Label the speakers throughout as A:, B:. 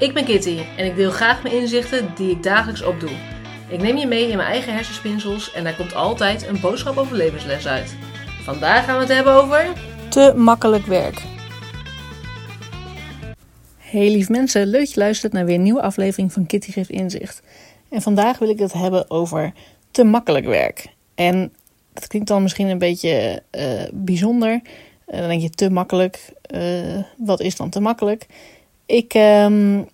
A: Ik ben Kitty en ik deel graag mijn inzichten die ik dagelijks opdoe. Ik neem je mee in mijn eigen hersenspinsels en daar komt altijd een boodschap over levensles uit. Vandaag gaan we het hebben over...
B: Te makkelijk werk. Hey lief mensen, leuk dat je luistert naar weer een nieuwe aflevering van Kitty Geeft Inzicht. En vandaag wil ik het hebben over te makkelijk werk. En dat klinkt dan misschien een beetje uh, bijzonder. Uh, dan denk je te makkelijk. Uh, wat is dan te makkelijk? Ik um,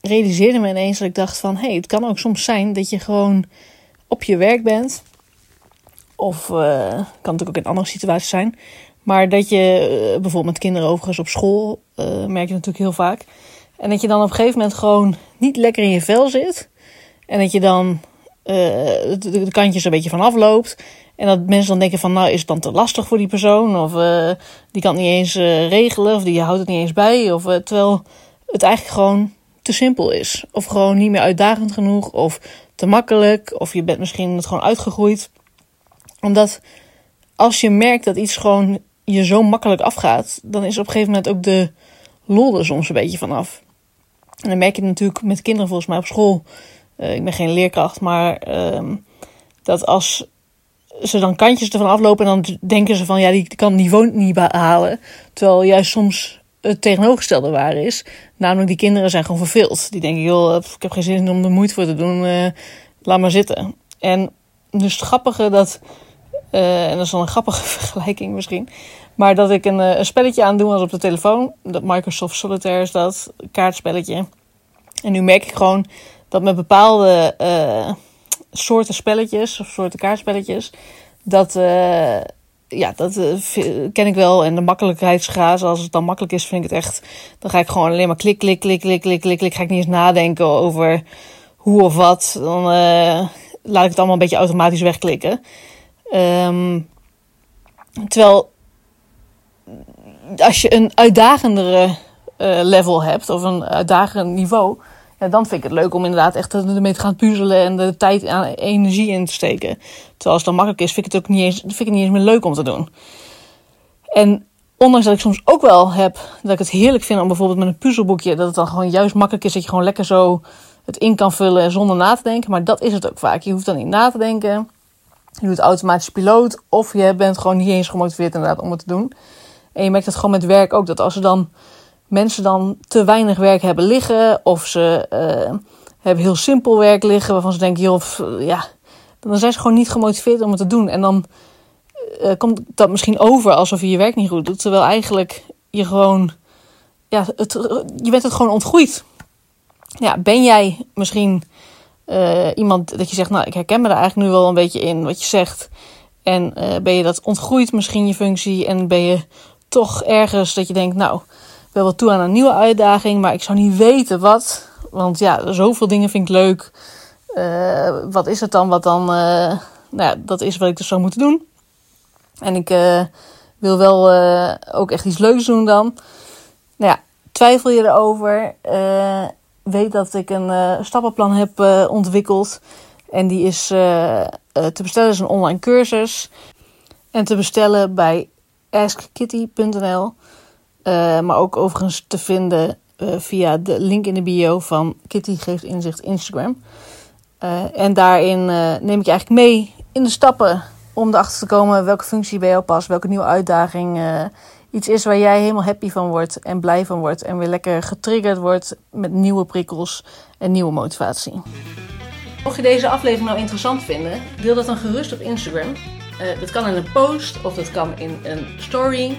B: realiseerde me ineens dat ik dacht van... hé, hey, het kan ook soms zijn dat je gewoon op je werk bent. Of kan natuurlijk ook in andere situaties zijn. Maar dat je bijvoorbeeld met kinderen overigens op school... merk je natuurlijk heel vaak. En dat je dan op een gegeven moment gewoon niet lekker in je vel zit. En dat je dan de kantjes een beetje vanaf loopt. En dat mensen dan denken van, nou is het dan te lastig voor die persoon? Of die kan het niet eens regelen, of die houdt het niet eens bij. Of, terwijl het eigenlijk gewoon te simpel is. Of gewoon niet meer uitdagend genoeg, of te makkelijk. Of je bent misschien het gewoon uitgegroeid. Omdat als je merkt dat iets gewoon je zo makkelijk afgaat, dan is op een gegeven moment ook de lol er soms een beetje vanaf. En dan merk je natuurlijk met kinderen volgens mij op school. ik ben geen leerkracht, maar ehm, dat als ze dan kantjes ervan aflopen en dan denken ze van ja, die kan het niveau niet behalen. Terwijl juist soms het tegenovergestelde waar is. Namelijk die kinderen zijn gewoon verveeld. Die denken, joh, ik heb geen zin om er moeite voor te doen. Uh, laat maar zitten. En dus het grappige dat, uh, en dat is dan een grappige vergelijking misschien. Maar dat ik een, een spelletje aan doe als op de telefoon. Dat Microsoft Solitaire is dat, kaartspelletje. En nu merk ik gewoon dat met bepaalde soorten spelletjes of soorten kaartspelletjes. Dat, ja, dat uh, ken ik wel. En de makkelijkheidsgraad, als het dan makkelijk is, vind ik het echt. Dan ga ik gewoon alleen maar klik, klik, klik, klik, klik, klik, klik. Ga ik niet eens nadenken over hoe of wat. Dan uh, laat ik het allemaal een beetje automatisch wegklikken. Um, terwijl als je een uitdagendere level hebt of een uitdagend niveau dan vind ik het leuk om inderdaad echt ermee te gaan puzzelen en de tijd en energie in te steken. Terwijl als het dan makkelijk is, vind ik het ook niet eens, vind ik het niet eens meer leuk om te doen. En ondanks dat ik soms ook wel heb dat ik het heerlijk vind om bijvoorbeeld met een puzzelboekje, dat het dan gewoon juist makkelijk is dat je gewoon lekker zo het in kan vullen zonder na te denken. Maar dat is het ook vaak. Je hoeft dan niet na te denken. Je doet automatisch piloot of je bent gewoon niet eens gemotiveerd inderdaad om het te doen. En je merkt het gewoon met werk ook, dat als er dan mensen dan te weinig werk hebben liggen. Of ze uh, hebben heel simpel werk liggen waarvan ze denken, joh, ja, dan zijn ze gewoon niet gemotiveerd om het te doen. En dan uh, komt dat misschien over alsof je je werk niet goed doet. Terwijl eigenlijk je gewoon, ja, het, je bent het gewoon ontgroeid. Ja, ben jij misschien iemand dat je zegt, nou, ik herken me daar eigenlijk nu wel een beetje in wat je zegt. En ben je dat ontgroeid misschien je functie en ben je toch ergens dat je denkt, nou, wel toe aan een nieuwe uitdaging, maar ik zou niet weten wat. Want ja, zoveel dingen vind ik leuk. Uh, wat is het dan wat dan... Uh, nou ja, dat is wat ik dus zou moeten doen. En ik uh, wil wel ook echt iets leuks doen dan. Nou ja, twijfel je erover. weet dat ik een stappenplan heb ontwikkeld. En die is te bestellen is een online cursus. En te bestellen bij askkitty.nl. Uh, maar ook overigens te vinden uh, via de link in de bio van Kitty Geeft Inzicht Instagram. Uh, en daarin neem ik je eigenlijk mee in de stappen om erachter te komen welke functie bij jou past, welke nieuwe uitdaging iets is waar jij helemaal happy van wordt en blij van wordt. En weer lekker getriggerd wordt met nieuwe prikkels en nieuwe motivatie.
A: Mocht je deze aflevering nou interessant vinden, deel dat dan gerust op Instagram. dat kan in een post of dat kan in een story.